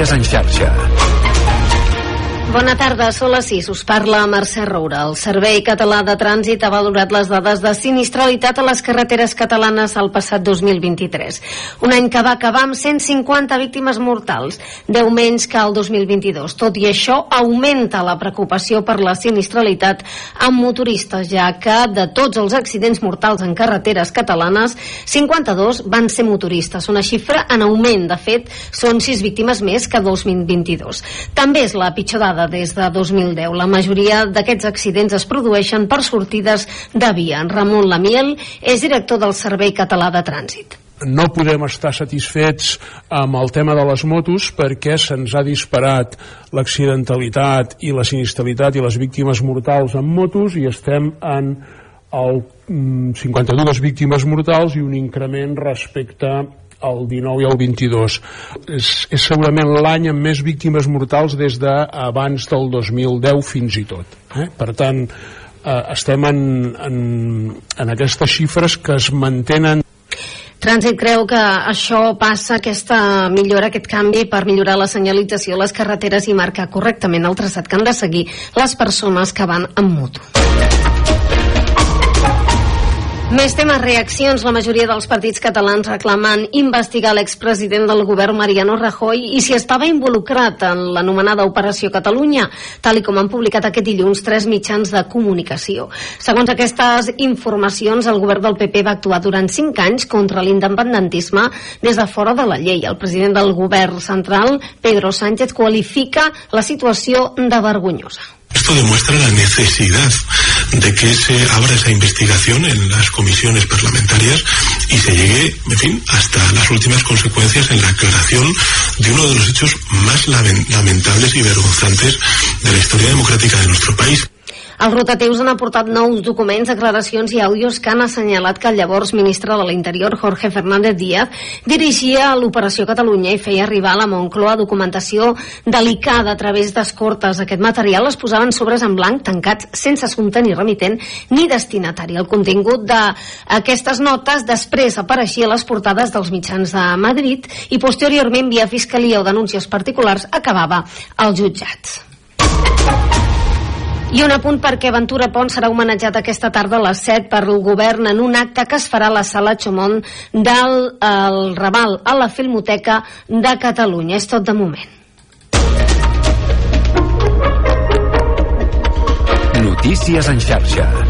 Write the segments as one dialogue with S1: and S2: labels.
S1: Notícies en xarxa.
S2: Bona tarda, són les 6. Us parla Mercè Roura. El Servei Català de Trànsit ha valorat les dades de sinistralitat a les carreteres catalanes el passat 2023. Un any que va acabar amb 150 víctimes mortals, 10 menys que el 2022. Tot i això, augmenta la preocupació per la sinistralitat amb motoristes, ja que de tots els accidents mortals en carreteres catalanes, 52 van ser motoristes, una xifra en augment. De fet, són 6 víctimes més que 2022. També és la pitjor dada des de 2010. La majoria d'aquests accidents es produeixen per sortides de via. Ramon Lamiel és director del Servei Català de Trànsit
S3: no podem estar satisfets amb el tema de les motos perquè se'ns ha disparat l'accidentalitat i la sinistralitat i les víctimes mortals amb motos i estem en el 52 mm, víctimes mortals i un increment respecte el 19 i el 22. És, és segurament l'any amb més víctimes mortals des d'abans del 2010 fins i tot. Eh? Per tant, eh, estem en, en, en aquestes xifres que es mantenen
S2: Trànsit creu que això passa, aquesta millora, aquest canvi per millorar la senyalització a les carreteres i marcar correctament el traçat que han de seguir les persones que van amb moto. Més temes, reaccions. La majoria dels partits catalans reclamen investigar l'expresident del govern Mariano Rajoy i si estava involucrat en l'anomenada Operació Catalunya, tal i com han publicat aquest dilluns tres mitjans de comunicació. Segons aquestes informacions, el govern del PP va actuar durant cinc anys contra l'independentisme des de fora de la llei. El president del govern central, Pedro Sánchez, qualifica la situació de vergonyosa.
S4: Esto demuestra la necesidad de que se abra esa investigación en las comisiones parlamentarias y se llegue, en fin, hasta las últimas consecuencias en la aclaración de uno de los hechos más lamentables y vergonzantes de la historia democrática de nuestro país.
S2: Els rotatius han aportat nous documents, declaracions i àudios que han assenyalat que el llavors ministre de l'Interior, Jorge Fernández Díaz, dirigia l'Operació Catalunya i feia arribar a la Moncloa documentació delicada a través d'escortes. Aquest material es posaven sobres en blanc tancats sense assumpte ni remitent ni destinatari. El contingut d'aquestes notes després apareixia a les portades dels mitjans de Madrid i posteriorment via Fiscalia o denúncies particulars acabava als jutjats. I un apunt perquè Ventura Pont serà homenatjat aquesta tarda a les 7 per el govern en un acte que es farà a la sala Chomón del el Raval a la Filmoteca de Catalunya. És tot de moment.
S1: Notícies en xarxa.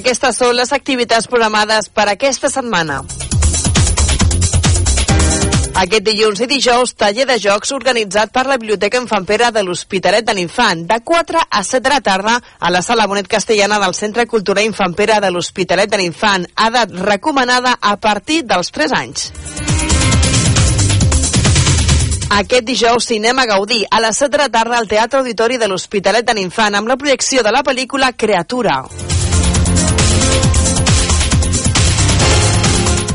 S5: Aquestes són les activitats programades per aquesta setmana. Aquest dilluns i dijous, taller de jocs organitzat per la Biblioteca Infant Pere de l'Hospitalet de l'Infant, de 4 a 7 de la tarda a la Sala Bonet Castellana del Centre Cultural Infant Pere de l'Hospitalet de l'Infant, edat recomanada a partir dels 3 anys. Aquest dijous, Cinema Gaudí, a les 7 de la tarda al Teatre Auditori de l'Hospitalet de l'Infant, amb la projecció de la pel·lícula Creatura.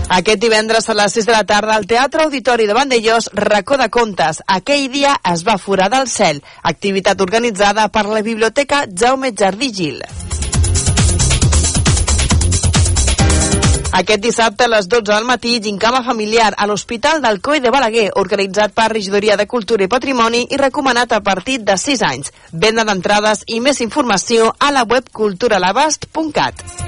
S5: Aquest divendres a les 6 de la tarda al Teatre Auditori de Vandellós, racó de contes. Aquell dia es va forar del cel, activitat organitzada per la Biblioteca Jaume Jardí Gil. Aquest dissabte a les 12 del matí, gincama familiar a l'Hospital del Coi de Balaguer, organitzat per Regidoria de Cultura i Patrimoni i recomanat a partir de 6 anys. Venda d'entrades i més informació a la web culturalabast.cat.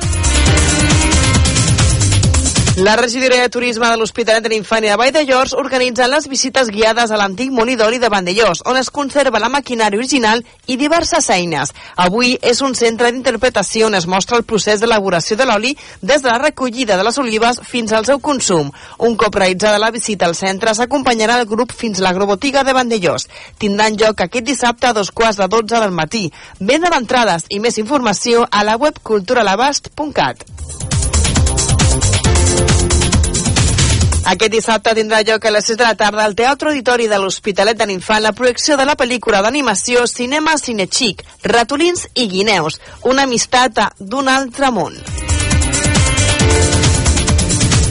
S5: La regidoria de turisme de l'Hospitalet de l'Infant i de Vall de Llors organitzen les visites guiades a l'antic Monidori de Vandellós, on es conserva la maquinària original i diverses eines. Avui és un centre d'interpretació on es mostra el procés d'elaboració de l'oli des de la recollida de les olives fins al seu consum. Un cop realitzada la visita al centre, s'acompanyarà el grup fins a l'agrobotiga de Vandellós. Tindran lloc aquest dissabte a dos quarts de dotze del matí. Venda d'entrades i més informació a la web culturalabast.cat. Aquest dissabte tindrà lloc a les 6 de la tarda al Teatre Auditori de l'Hospitalet de l'Infant la projecció de la pel·lícula d'animació Cinema Cinechic, Ratolins i Guineus, una amistat d'un altre món.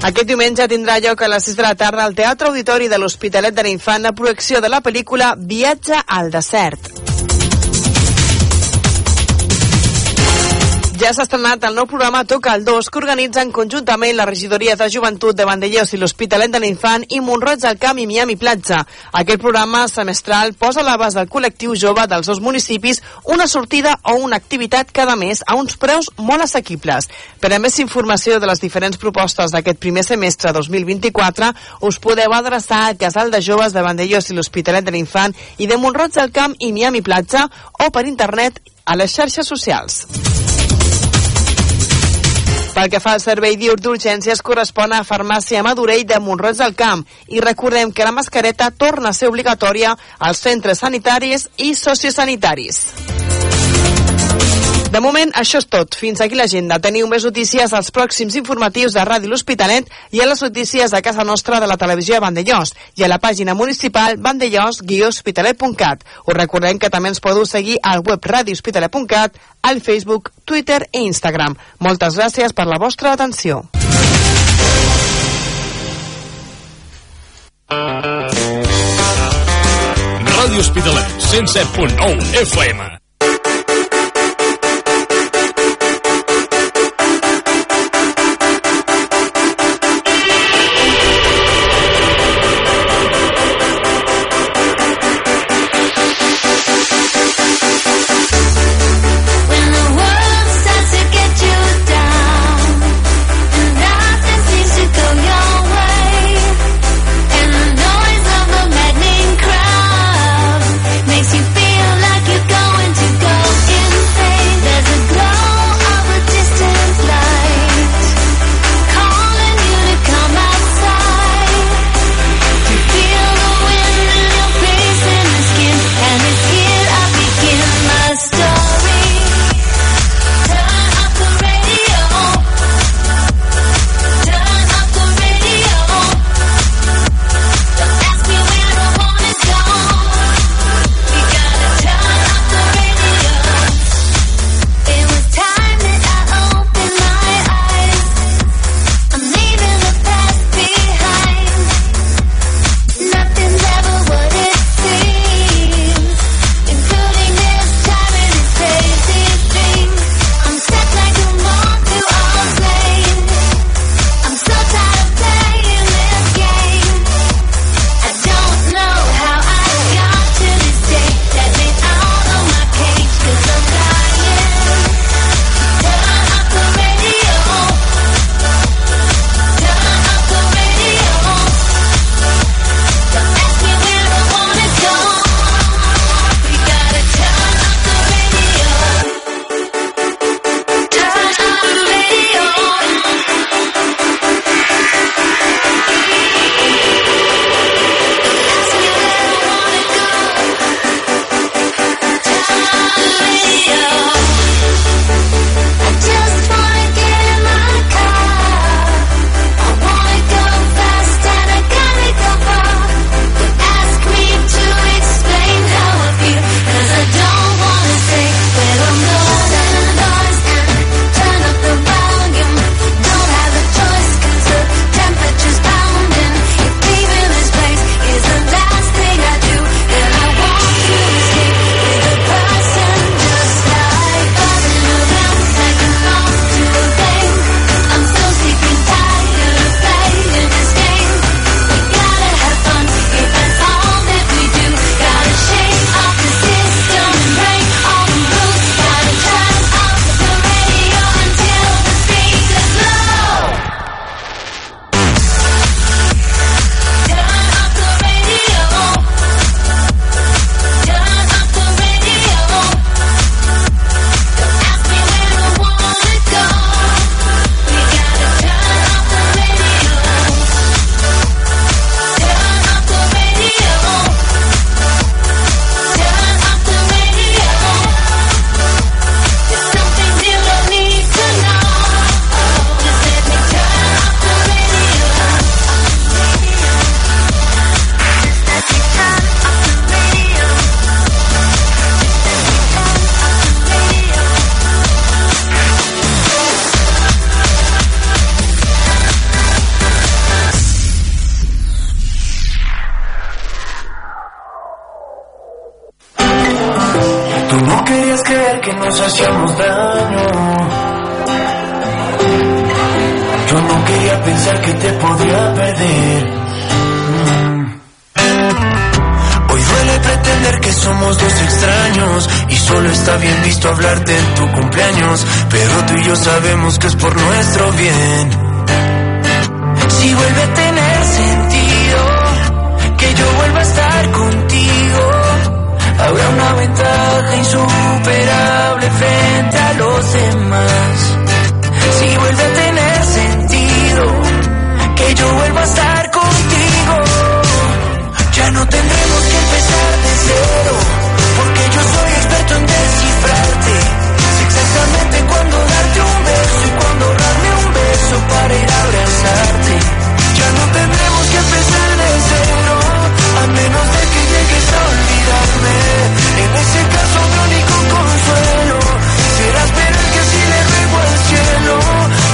S5: Aquest diumenge tindrà lloc a les 6 de la tarda al Teatre Auditori de l'Hospitalet de l'Infant la projecció de la pel·lícula Viatge al desert. Ja s'ha estrenat el nou programa Toca el 2 que organitzen conjuntament la regidoria de joventut de Vandellós i l'Hospitalet de l'Infant i Montroig del Camp i Miami Platja. Aquest programa semestral posa a l'abast del col·lectiu jove dels dos municipis una sortida o una activitat cada mes a uns preus molt assequibles. Per a més informació de les diferents propostes d'aquest primer semestre 2024 us podeu adreçar al Casal de Joves de Vandellós i l'Hospitalet de l'Infant i de Montroig del Camp i Miami Platja o per internet a les xarxes socials. Pel que fa al servei diur d'urgències correspon a Farmàcia Madurell de Montroig del Camp i recordem que la mascareta torna a ser obligatòria als centres sanitaris i sociosanitaris. De moment, això és tot. Fins aquí l'agenda. Teniu més notícies als pròxims informatius de Ràdio L'Hospitalet i a les notícies de casa nostra de la televisió de Vandellós i a la pàgina municipal vandellós-hospitalet.cat. Us recordem que també ens podeu seguir al web radiohospitalet.cat, al Facebook, Twitter i Instagram. Moltes gràcies per la vostra atenció.
S6: Ràdio Hospitalet, 107.9 FM.
S7: que nos
S8: hacíamos daño. Yo no quería pensar que te podía perder. Mm. Hoy duele pretender que somos dos extraños y solo está bien visto hablarte en tu cumpleaños, pero tú y yo sabemos que es por nuestro bien. Si vuelve a tener sentido que yo vuelva a estar contigo Habrá una ventaja insuperable frente a los demás. Si vuelve a tener sentido que yo vuelva a estar contigo, ya no tendremos que empezar de cero, porque yo soy experto en descifrarte. Sé exactamente cuándo darte un beso y cuándo darme un beso para ir a abrazarte. Ya no tendremos que empezar de cero. A menos de que llegues a olvidarme. En ese caso mi único consuelo. Será esperar que así le ruego al cielo.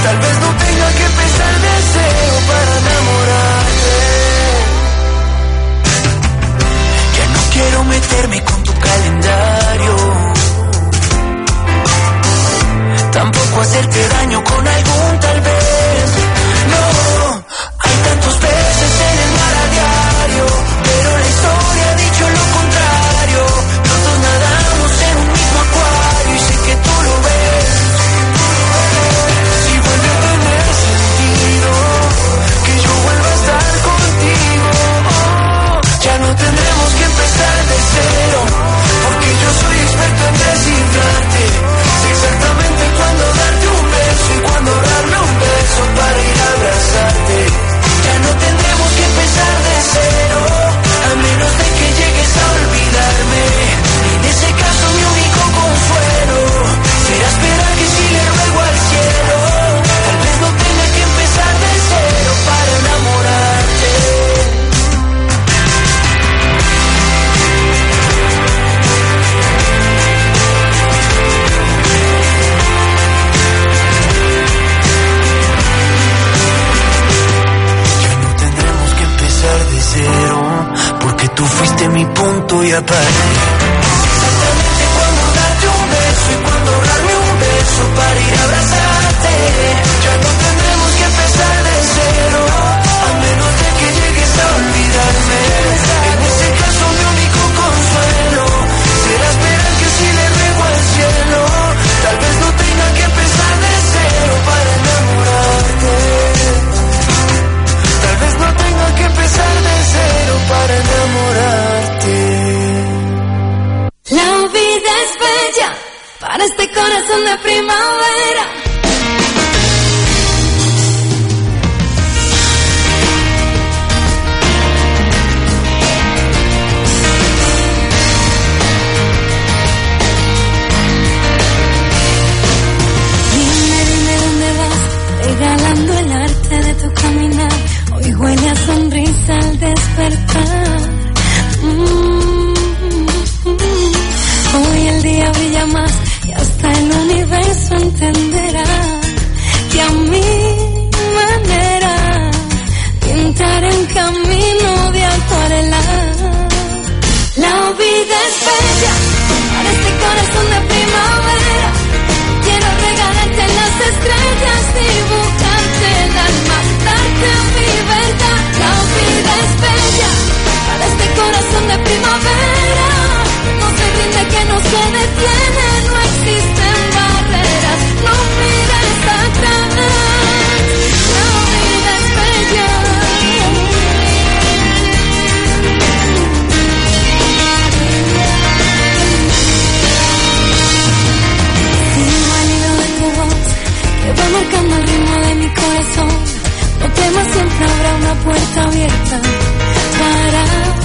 S8: Tal vez no tenga que pesar deseo para enamorarte Ya no quiero meterme con tu calendario. Tampoco hacerte daño con algún tal
S9: una puerta abierta para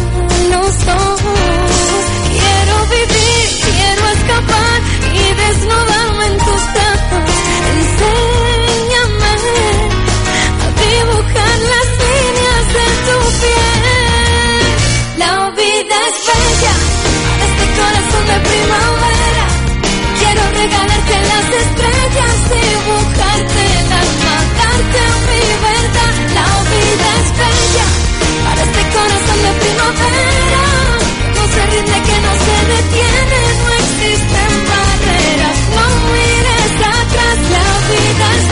S9: Entiende que no se detiene, no existen barreras. No
S7: mires atrás, la vida es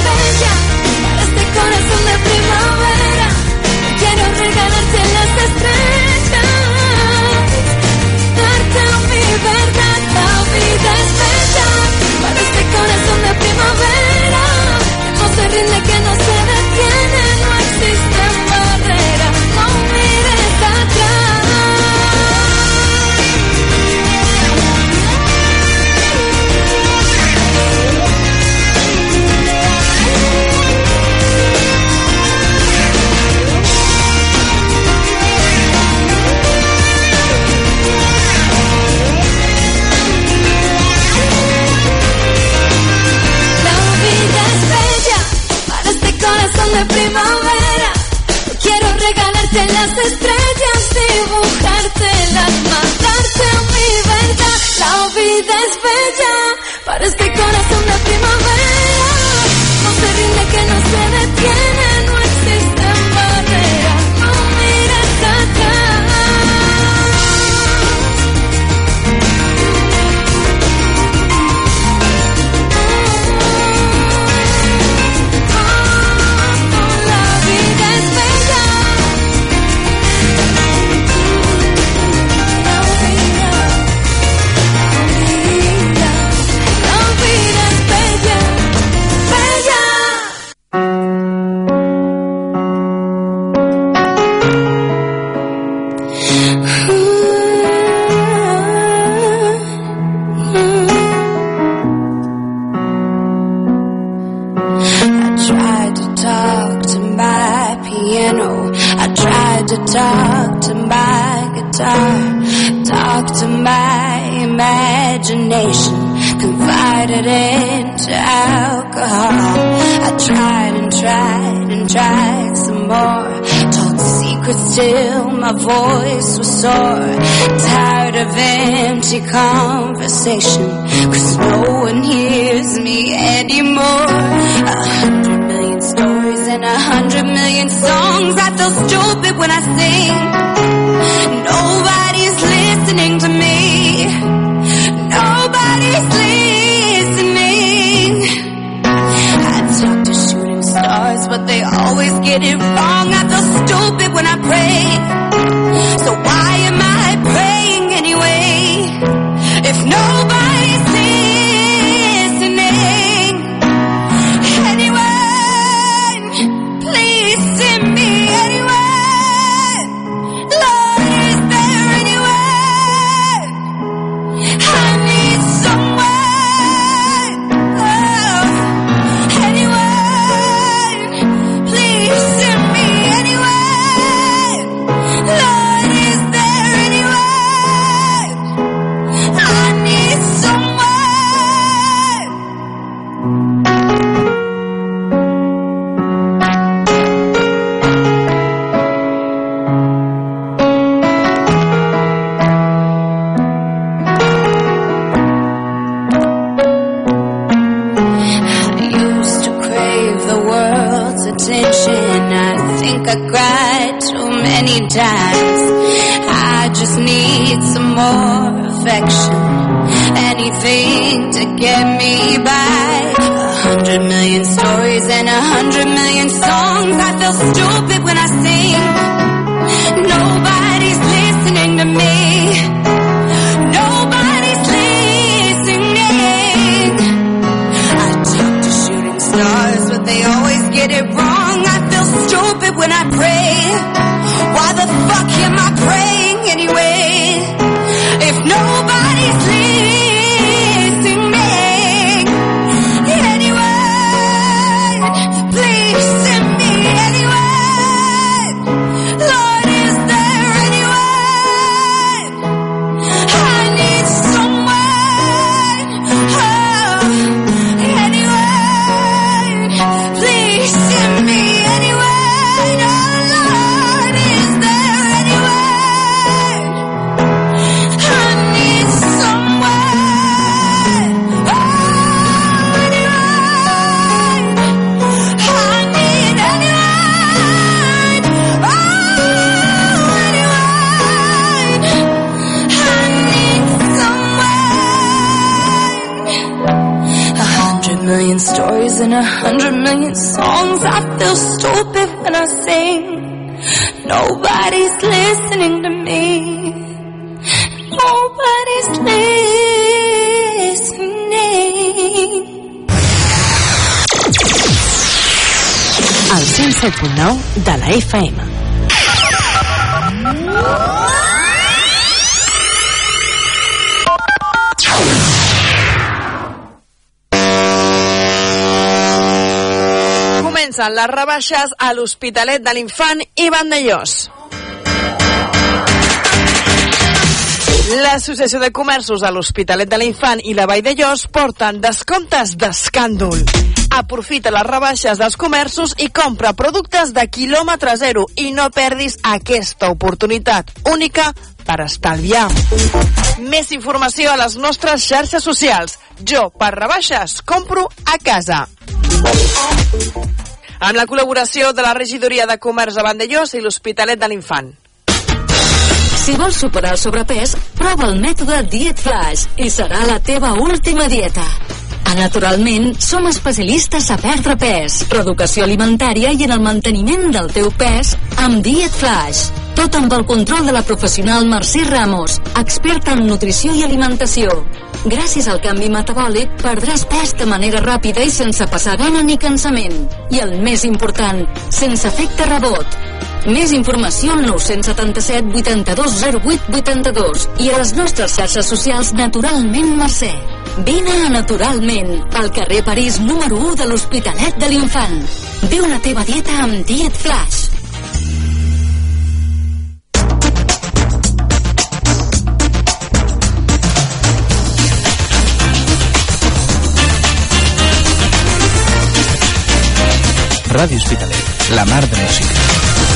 S5: comencen les rebaixes a l'Hospitalet de l'Infant i Vandellós. L'Associació de Comerços a l'Hospitalet de l'Infant i la Vall de Llos porten descomptes d'escàndol. Aprofita les rebaixes dels comerços i compra productes de quilòmetre zero i no perdis aquesta oportunitat única per estalviar. Més informació a les nostres xarxes socials. Jo, per rebaixes, compro a casa amb la col·laboració de la Regidoria de Comerç de Vandellós i l'Hospitalet de l'Infant.
S10: Si vols superar el sobrepès, prova el mètode Diet Flash i serà la teva última dieta. A Naturalment, som especialistes a perdre pes, reeducació alimentària i en el manteniment del teu pes amb Diet Flash. Tot amb el control de la professional Mercè Ramos, experta en nutrició i alimentació. Gràcies al canvi metabòlic perdràs pes de manera ràpida i sense passar gana ni cansament. I el més important, sense efecte rebot. Més informació al 977 82 08 82 i a les nostres xarxes socials Naturalment Mercè. Vine a Naturalment, al carrer París número 1 de l'Hospitalet de l'Infant. Viu la teva dieta amb Diet Flash
S11: Ràdio Hospitalet, la mar de música.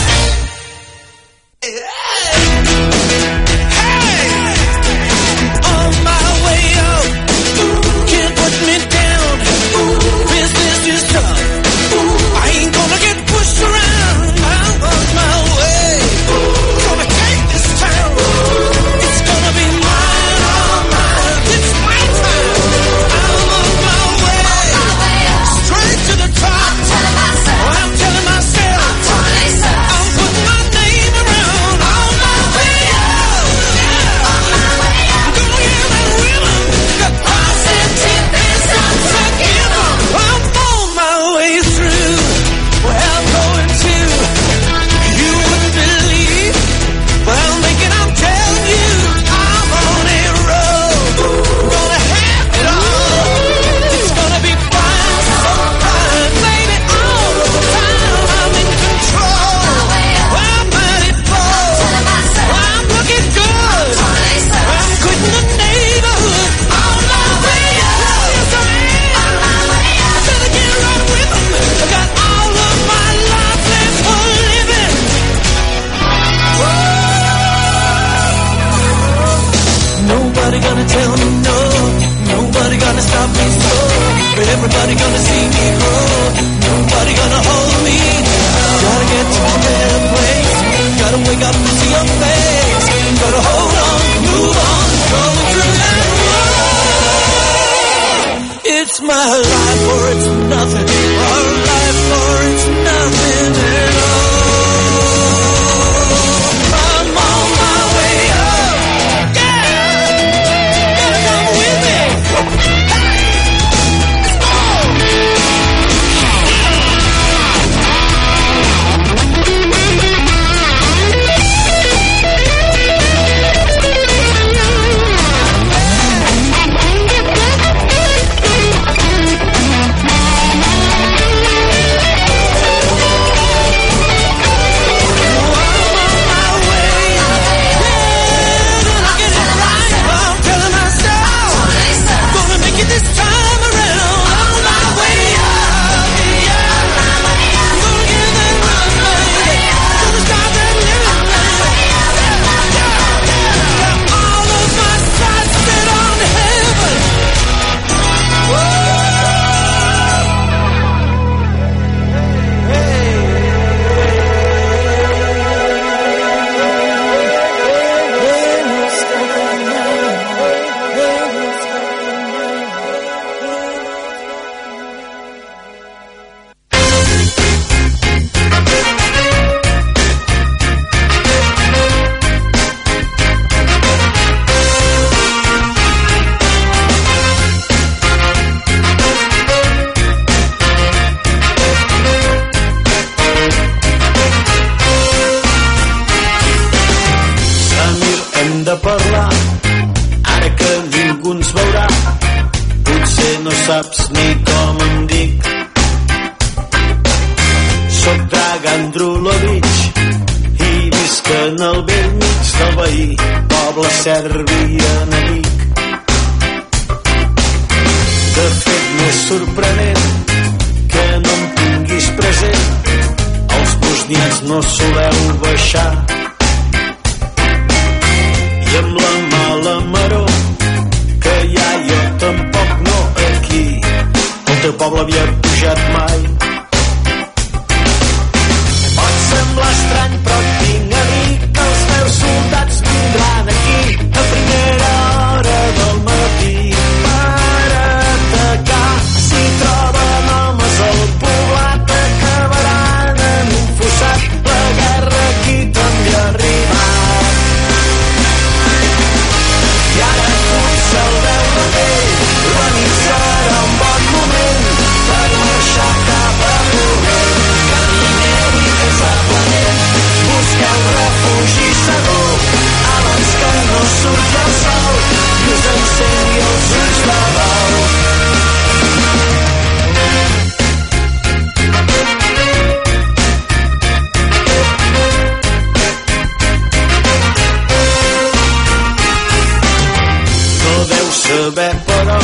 S11: saber però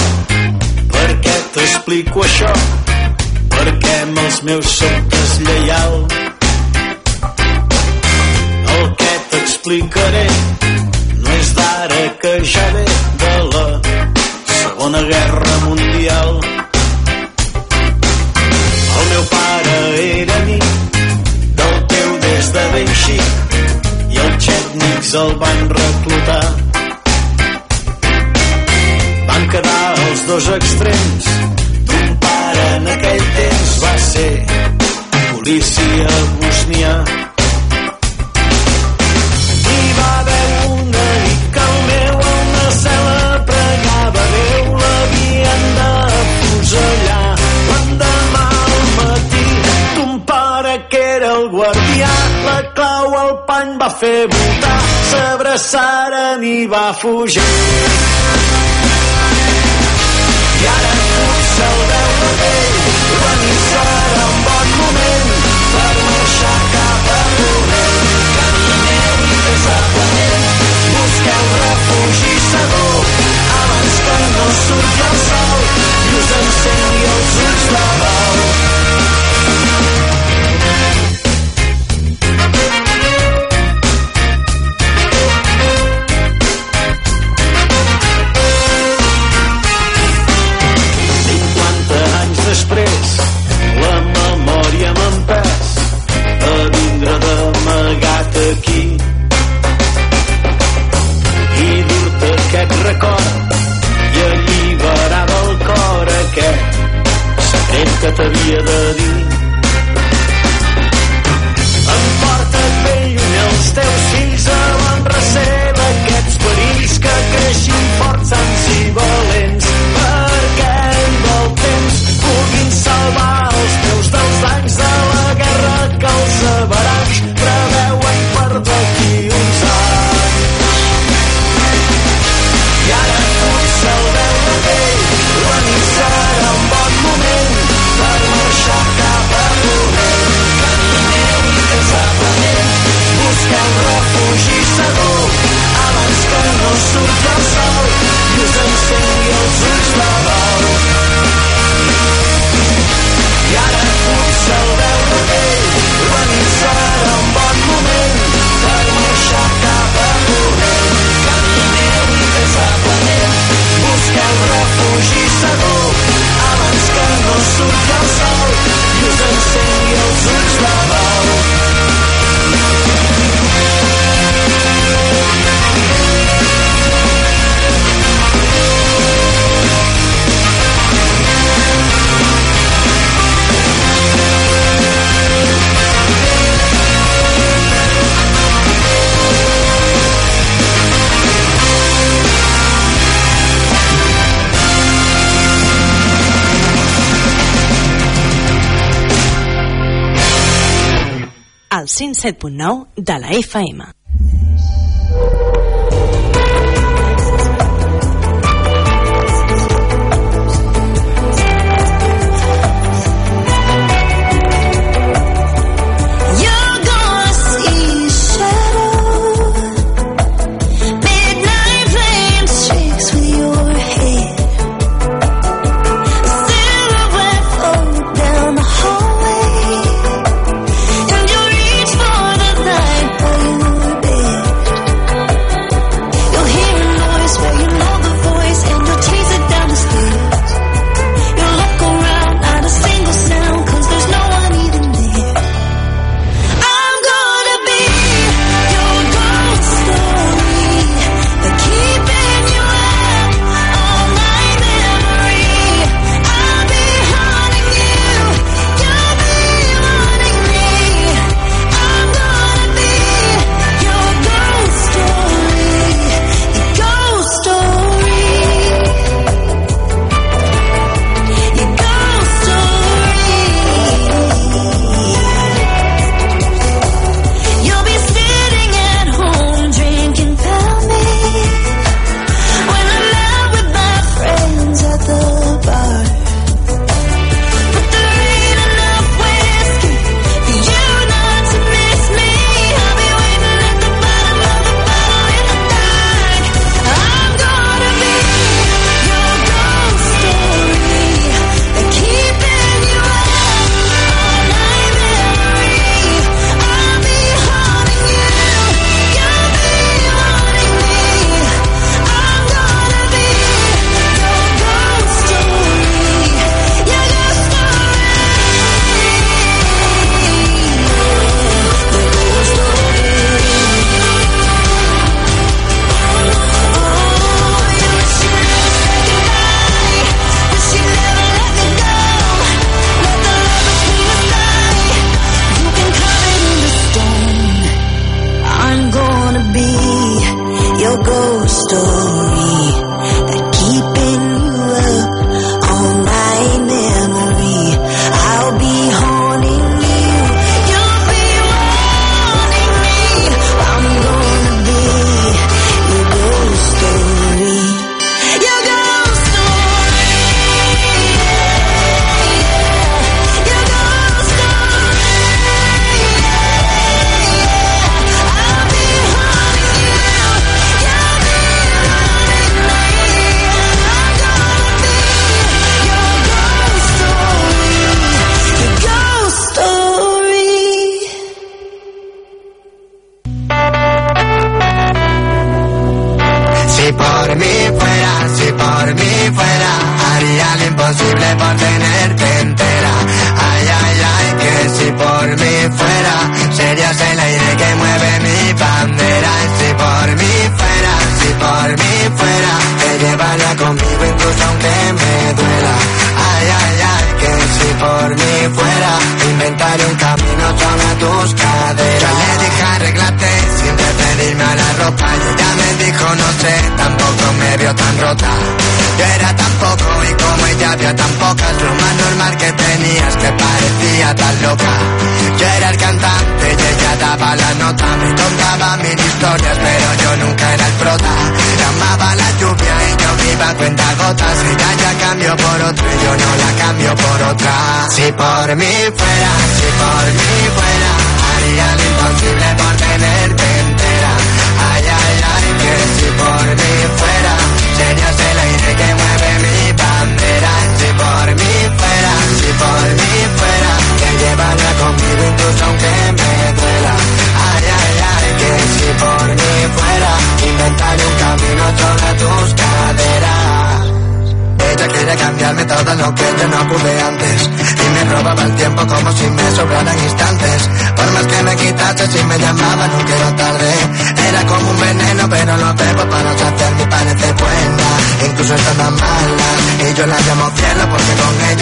S11: per què t'explico això? Perquè amb els meus soc deslleial el que t'explicaré no és d'ara que ja ve de la segona guerra mundial. El meu pare era amic del teu des de ben xic i els xètnics el van reclutar quedar als dos extrems. D'un pare en aquell temps va ser policia bosnià. va fer voltar, s'abraçaren i va fugir. I ara tots el veu la pell, la missa era un bon moment per marxar cap a corrent. Camineu i fes a planent, busqueu refugi segur, abans que no surti el sol i us encengui els ulls d'or.
S12: dia. 107.9 de la FM.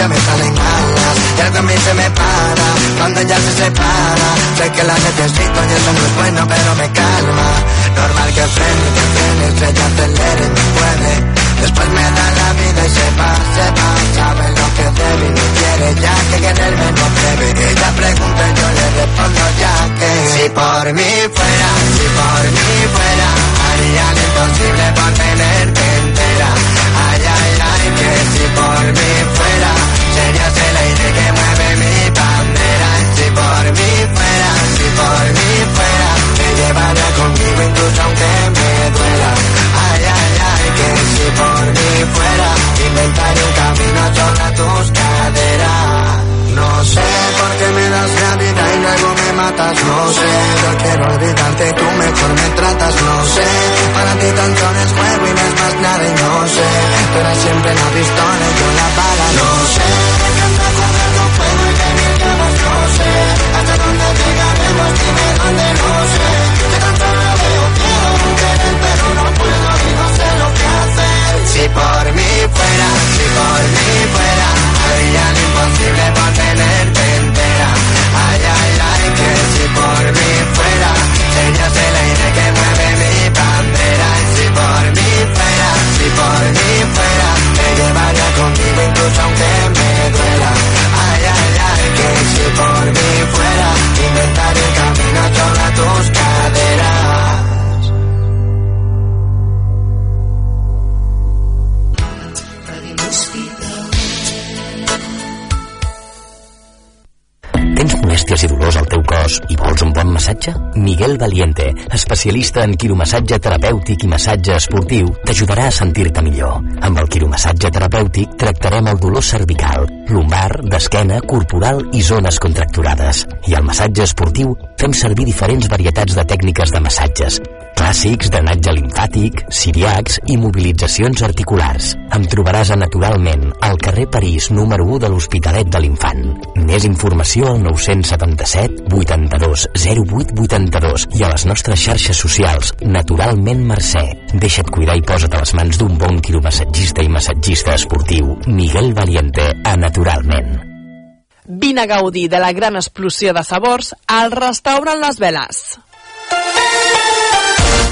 S13: Me salen alas Y algo se me para cuando ella se separa. Sé que la necesito y eso no es bueno pero me calma. Normal que frene, que frene, ella acelere, me puede Después me da la vida y se va, se va. Sabe lo que debe y no quiere ya que quererme no debe Ella pregunta y yo le respondo ya que. Si por mí fuera, si por mí fuera Haría lo imposible por tenerte entera. Ay, ay, ay, que si por mí fuera Serías el aire que mueve mi bandera. Si por mí fuera, si por mí fuera Te llevaría conmigo incluso aunque me duela. Ay, ay, ay, que si por mí fuera Inventaré un camino sobre tus caderas No sé por qué me das la vida y luego me matas. No sé, yo quiero olvidarte tú mejor me tratas. No sé, para ti tanto no es juego y no es más nada y no sé Tú eres siempre la pistola y yo la bala. No sé, me encanta jugar con fuego y que me acabas No sé, hasta dónde llegaremos, dime dónde no sé Que tan solo veo, quiero querer pero no puedo y no sé lo que hacer Si por mí fuera, si por mí fuera Haría lo imposible
S14: especialista en quiromassatge terapèutic i massatge esportiu, t'ajudarà a sentir-te millor. Amb el quiromassatge terapèutic tractarem el dolor cervical, lumbar, d'esquena, corporal i zones contracturades. I al massatge esportiu fem servir diferents varietats de tècniques de massatges, clàssics, drenatge limfàtic, siriacs i mobilitzacions articulars. Em trobaràs a Naturalment, al carrer París, número 1 de l'Hospitalet de l'Infant. Més informació al 977 82 08 82 i a les nostres xarxes socials Naturalment Mercè. Deixa't cuidar i posa't a les mans d'un bon quiromassatgista i massatgista esportiu. Miguel Valiente, a Naturalment.
S5: Vine a gaudir de la gran explosió de sabors al restaurant Les Veles.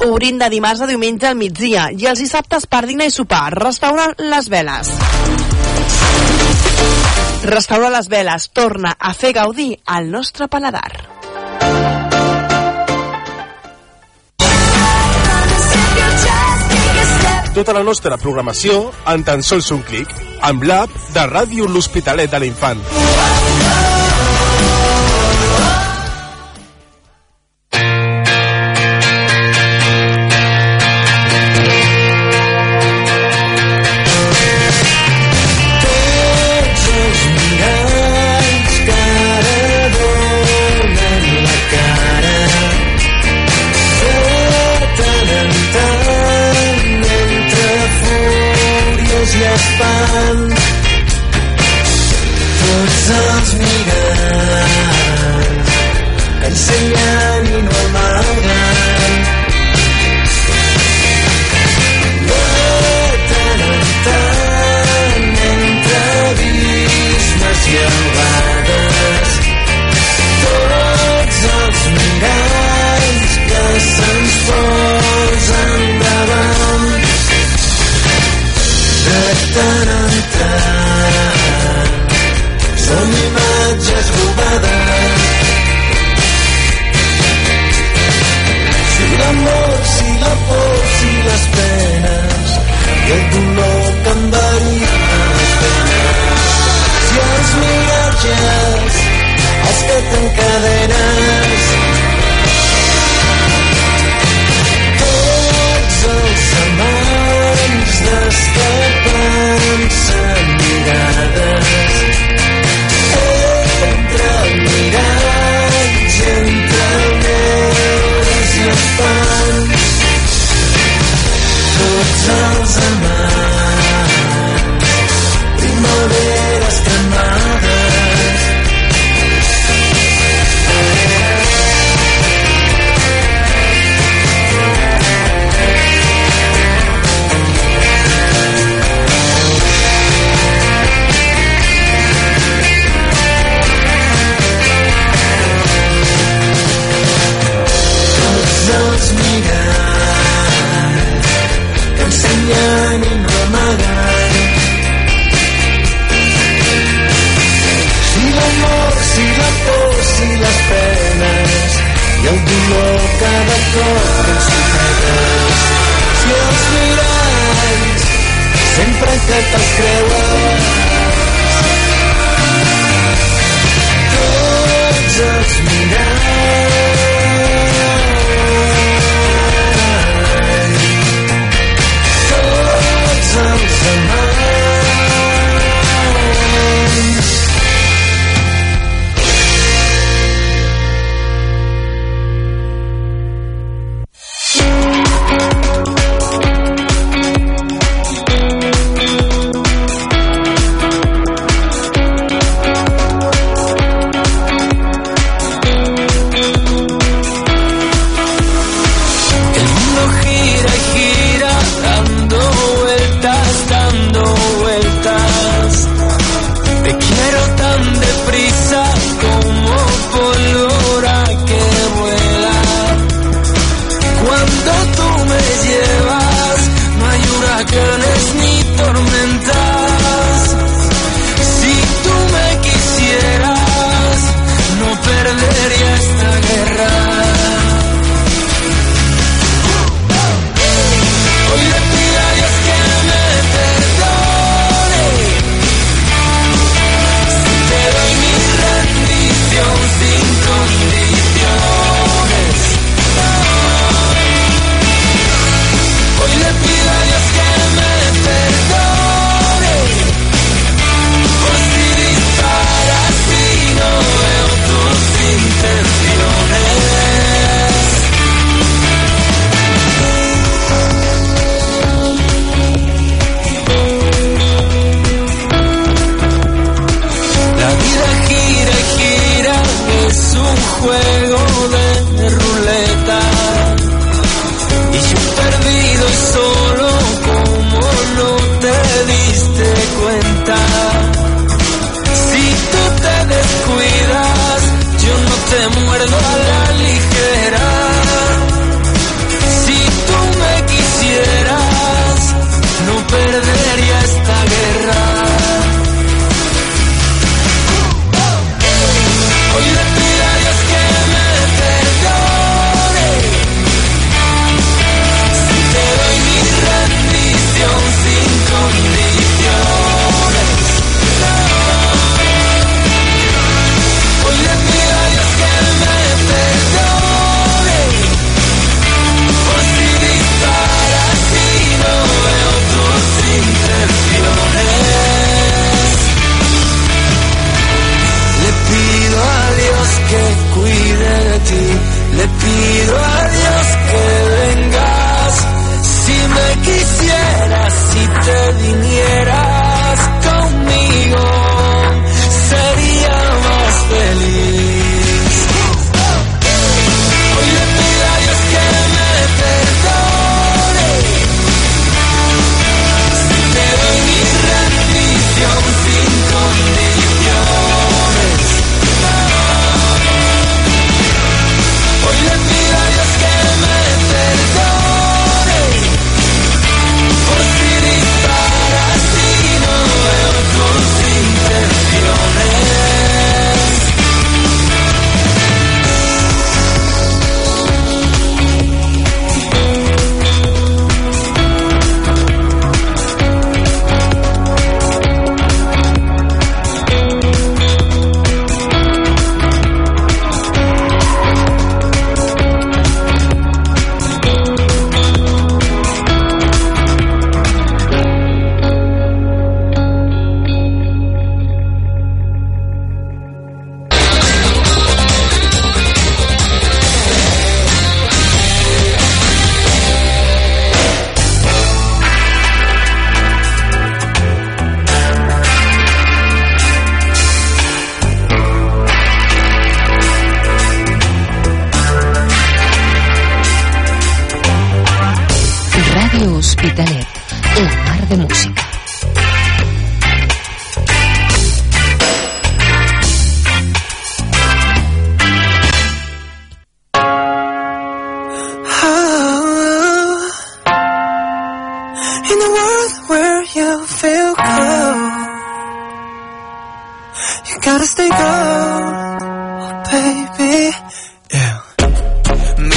S5: Obrint de dimarts a diumenge al migdia i els dissabtes per dinar i sopar. Restaurant Les Veles. Restaurant Les Veles torna a fer gaudir al nostre paladar.
S15: Tota la nostra programació en tan sols un clic amb l'app de Ràdio L'Hospitalet de l'Infant.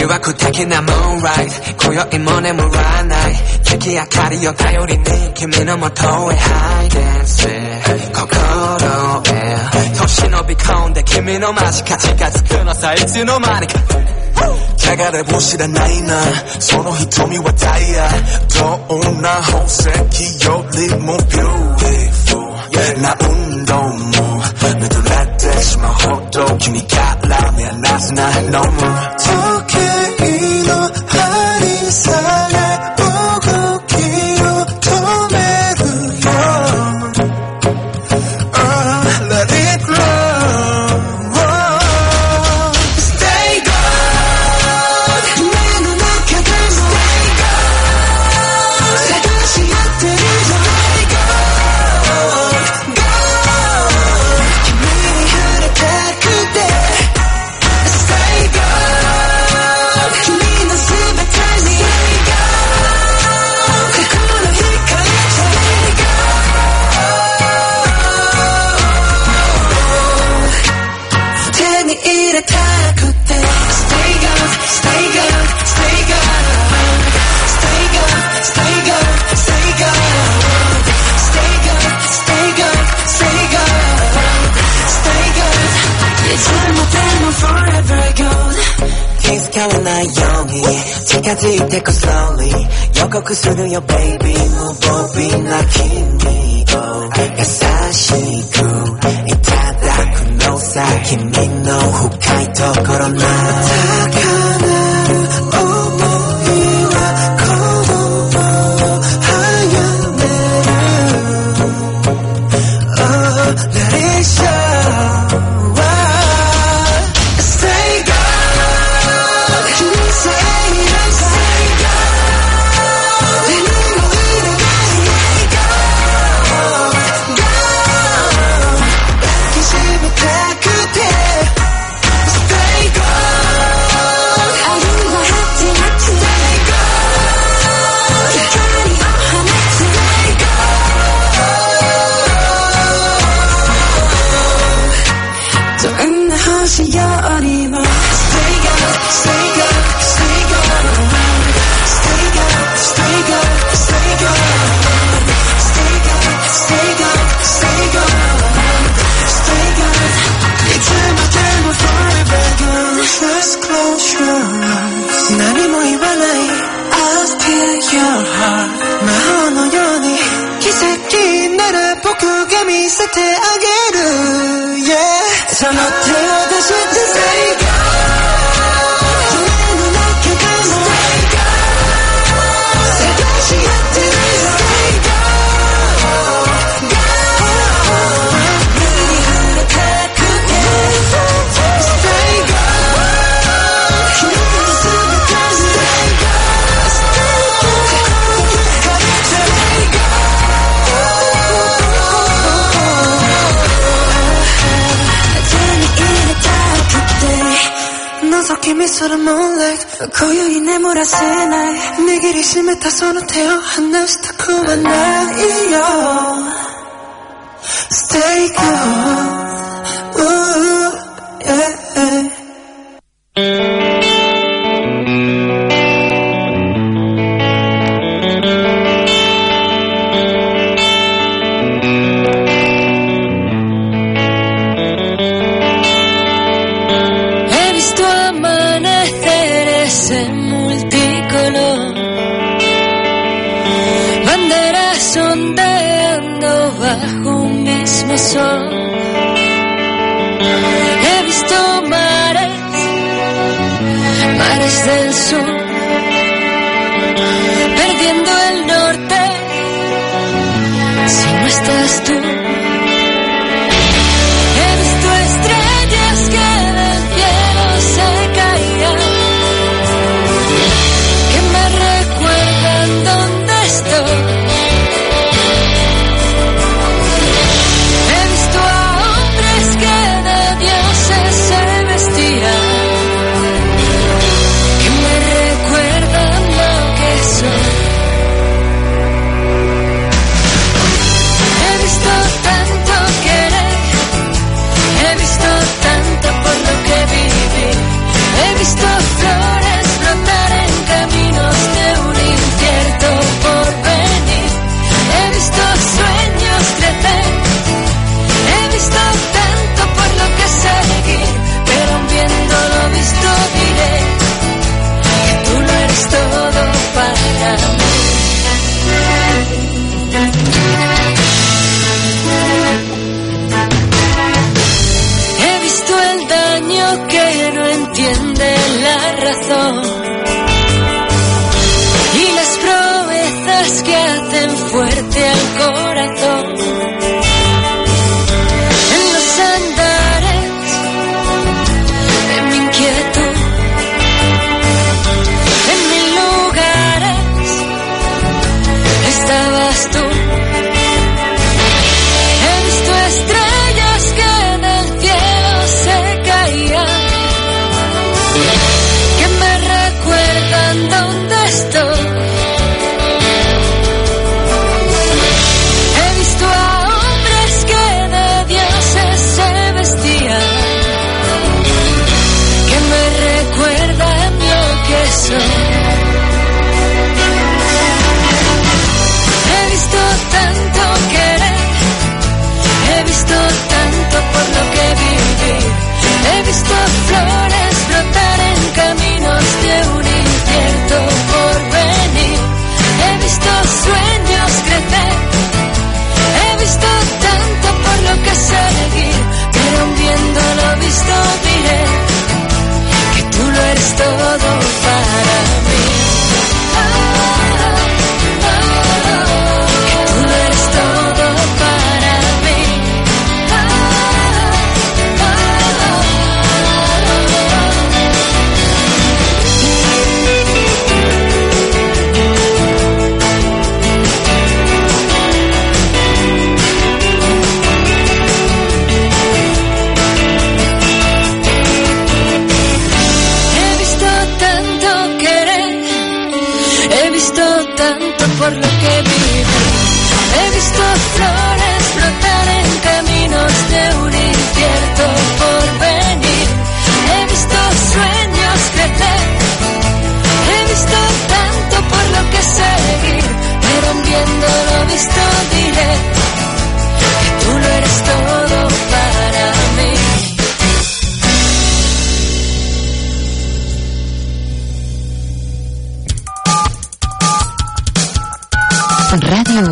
S16: 誘惑的なムーンライト今宵も眠らない。月明かりを頼りに君のもとへ。Hide and see 心へ年伸び込んで君の間近近づくのさいつの間にか。
S17: 流れも知らないな。その瞳はダイヤ。どんな宝石よりもビューティフルな運動も。と濡れてしまうほど君がラーメンなすな No more can't take it slowly. Yo go cause you baby move both be like me Oh
S18: I she cool It's that no side can me
S7: know who kind of got on
S9: my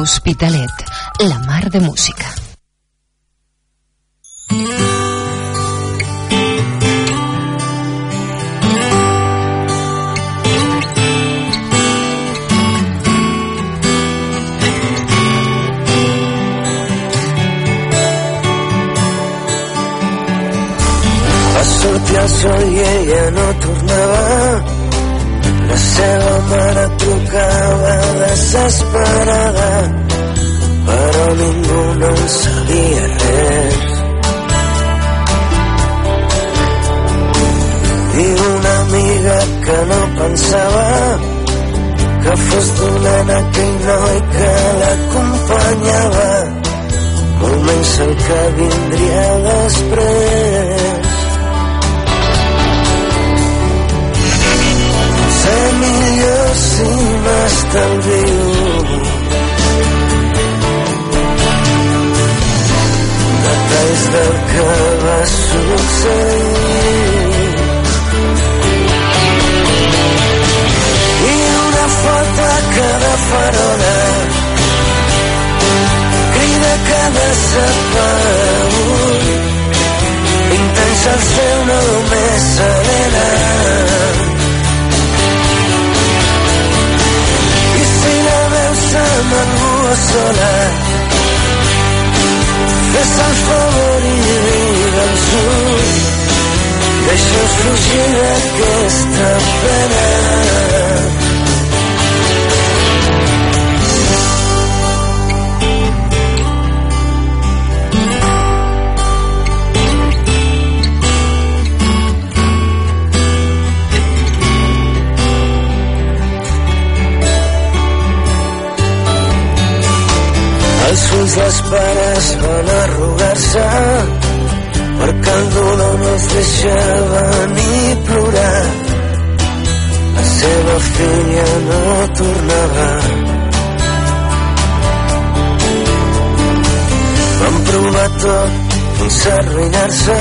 S9: Hospitalet, la mar de música.
S8: El sol i ella no tornava. Seva mare trucava desesperada, però ningú no en sabia res. I una amiga que no pensava que fos dolent aquell noi que l'acompanyava, molt menys el que vindria després. Ser millor si m'estalvio detalls del que va succeir i una foto a cada farola crida que desaparegut intents el seu nom és veus amb algú sola. Fes el favor i digue'ls ulls deixa'ls fugir d'aquesta pena a arruïnar-se,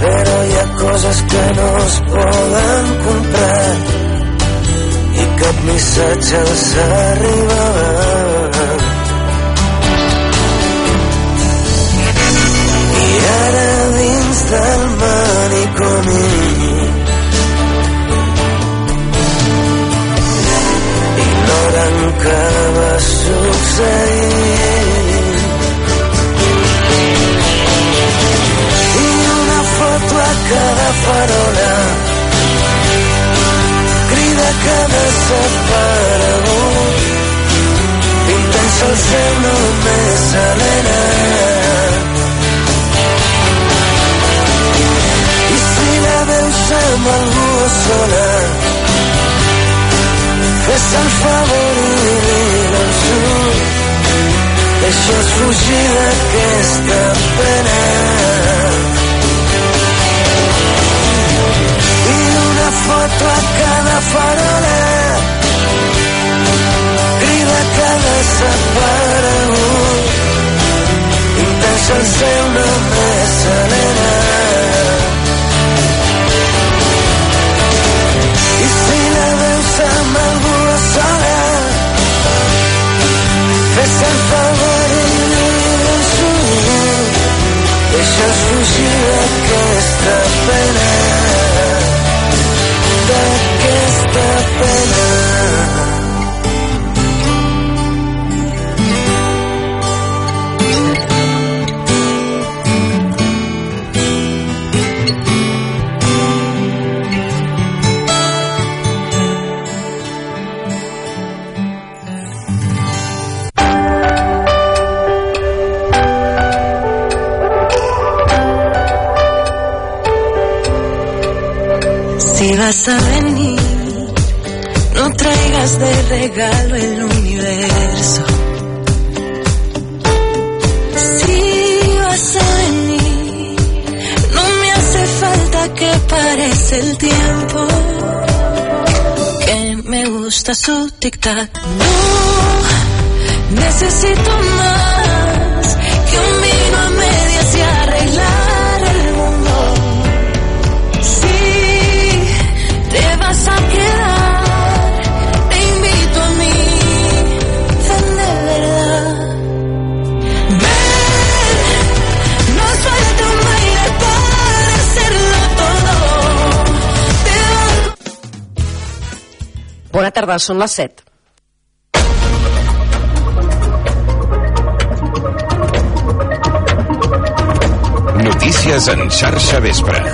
S8: però hi ha coses que no es poden comprar. I cap missatge els arribava. I ara dins del manicomi ignoren què va succeir cada farola. Crida que desaparegut pintant-se el seu nom és Helena I si la veus amb algú sola, fes el favor i digue'ls ulls, deixa'ls fugir d'aquesta pena. I una foto a cada farola, crida que
S9: tic-tac. No necesito más que un vino a medias y arreglar el mundo. Si te vas a quedar, te invito a mí, ven verdad. Ven, nos falta un baile para todo. Te
S19: Bona tarda, són les 7.
S1: En xarxa vespre.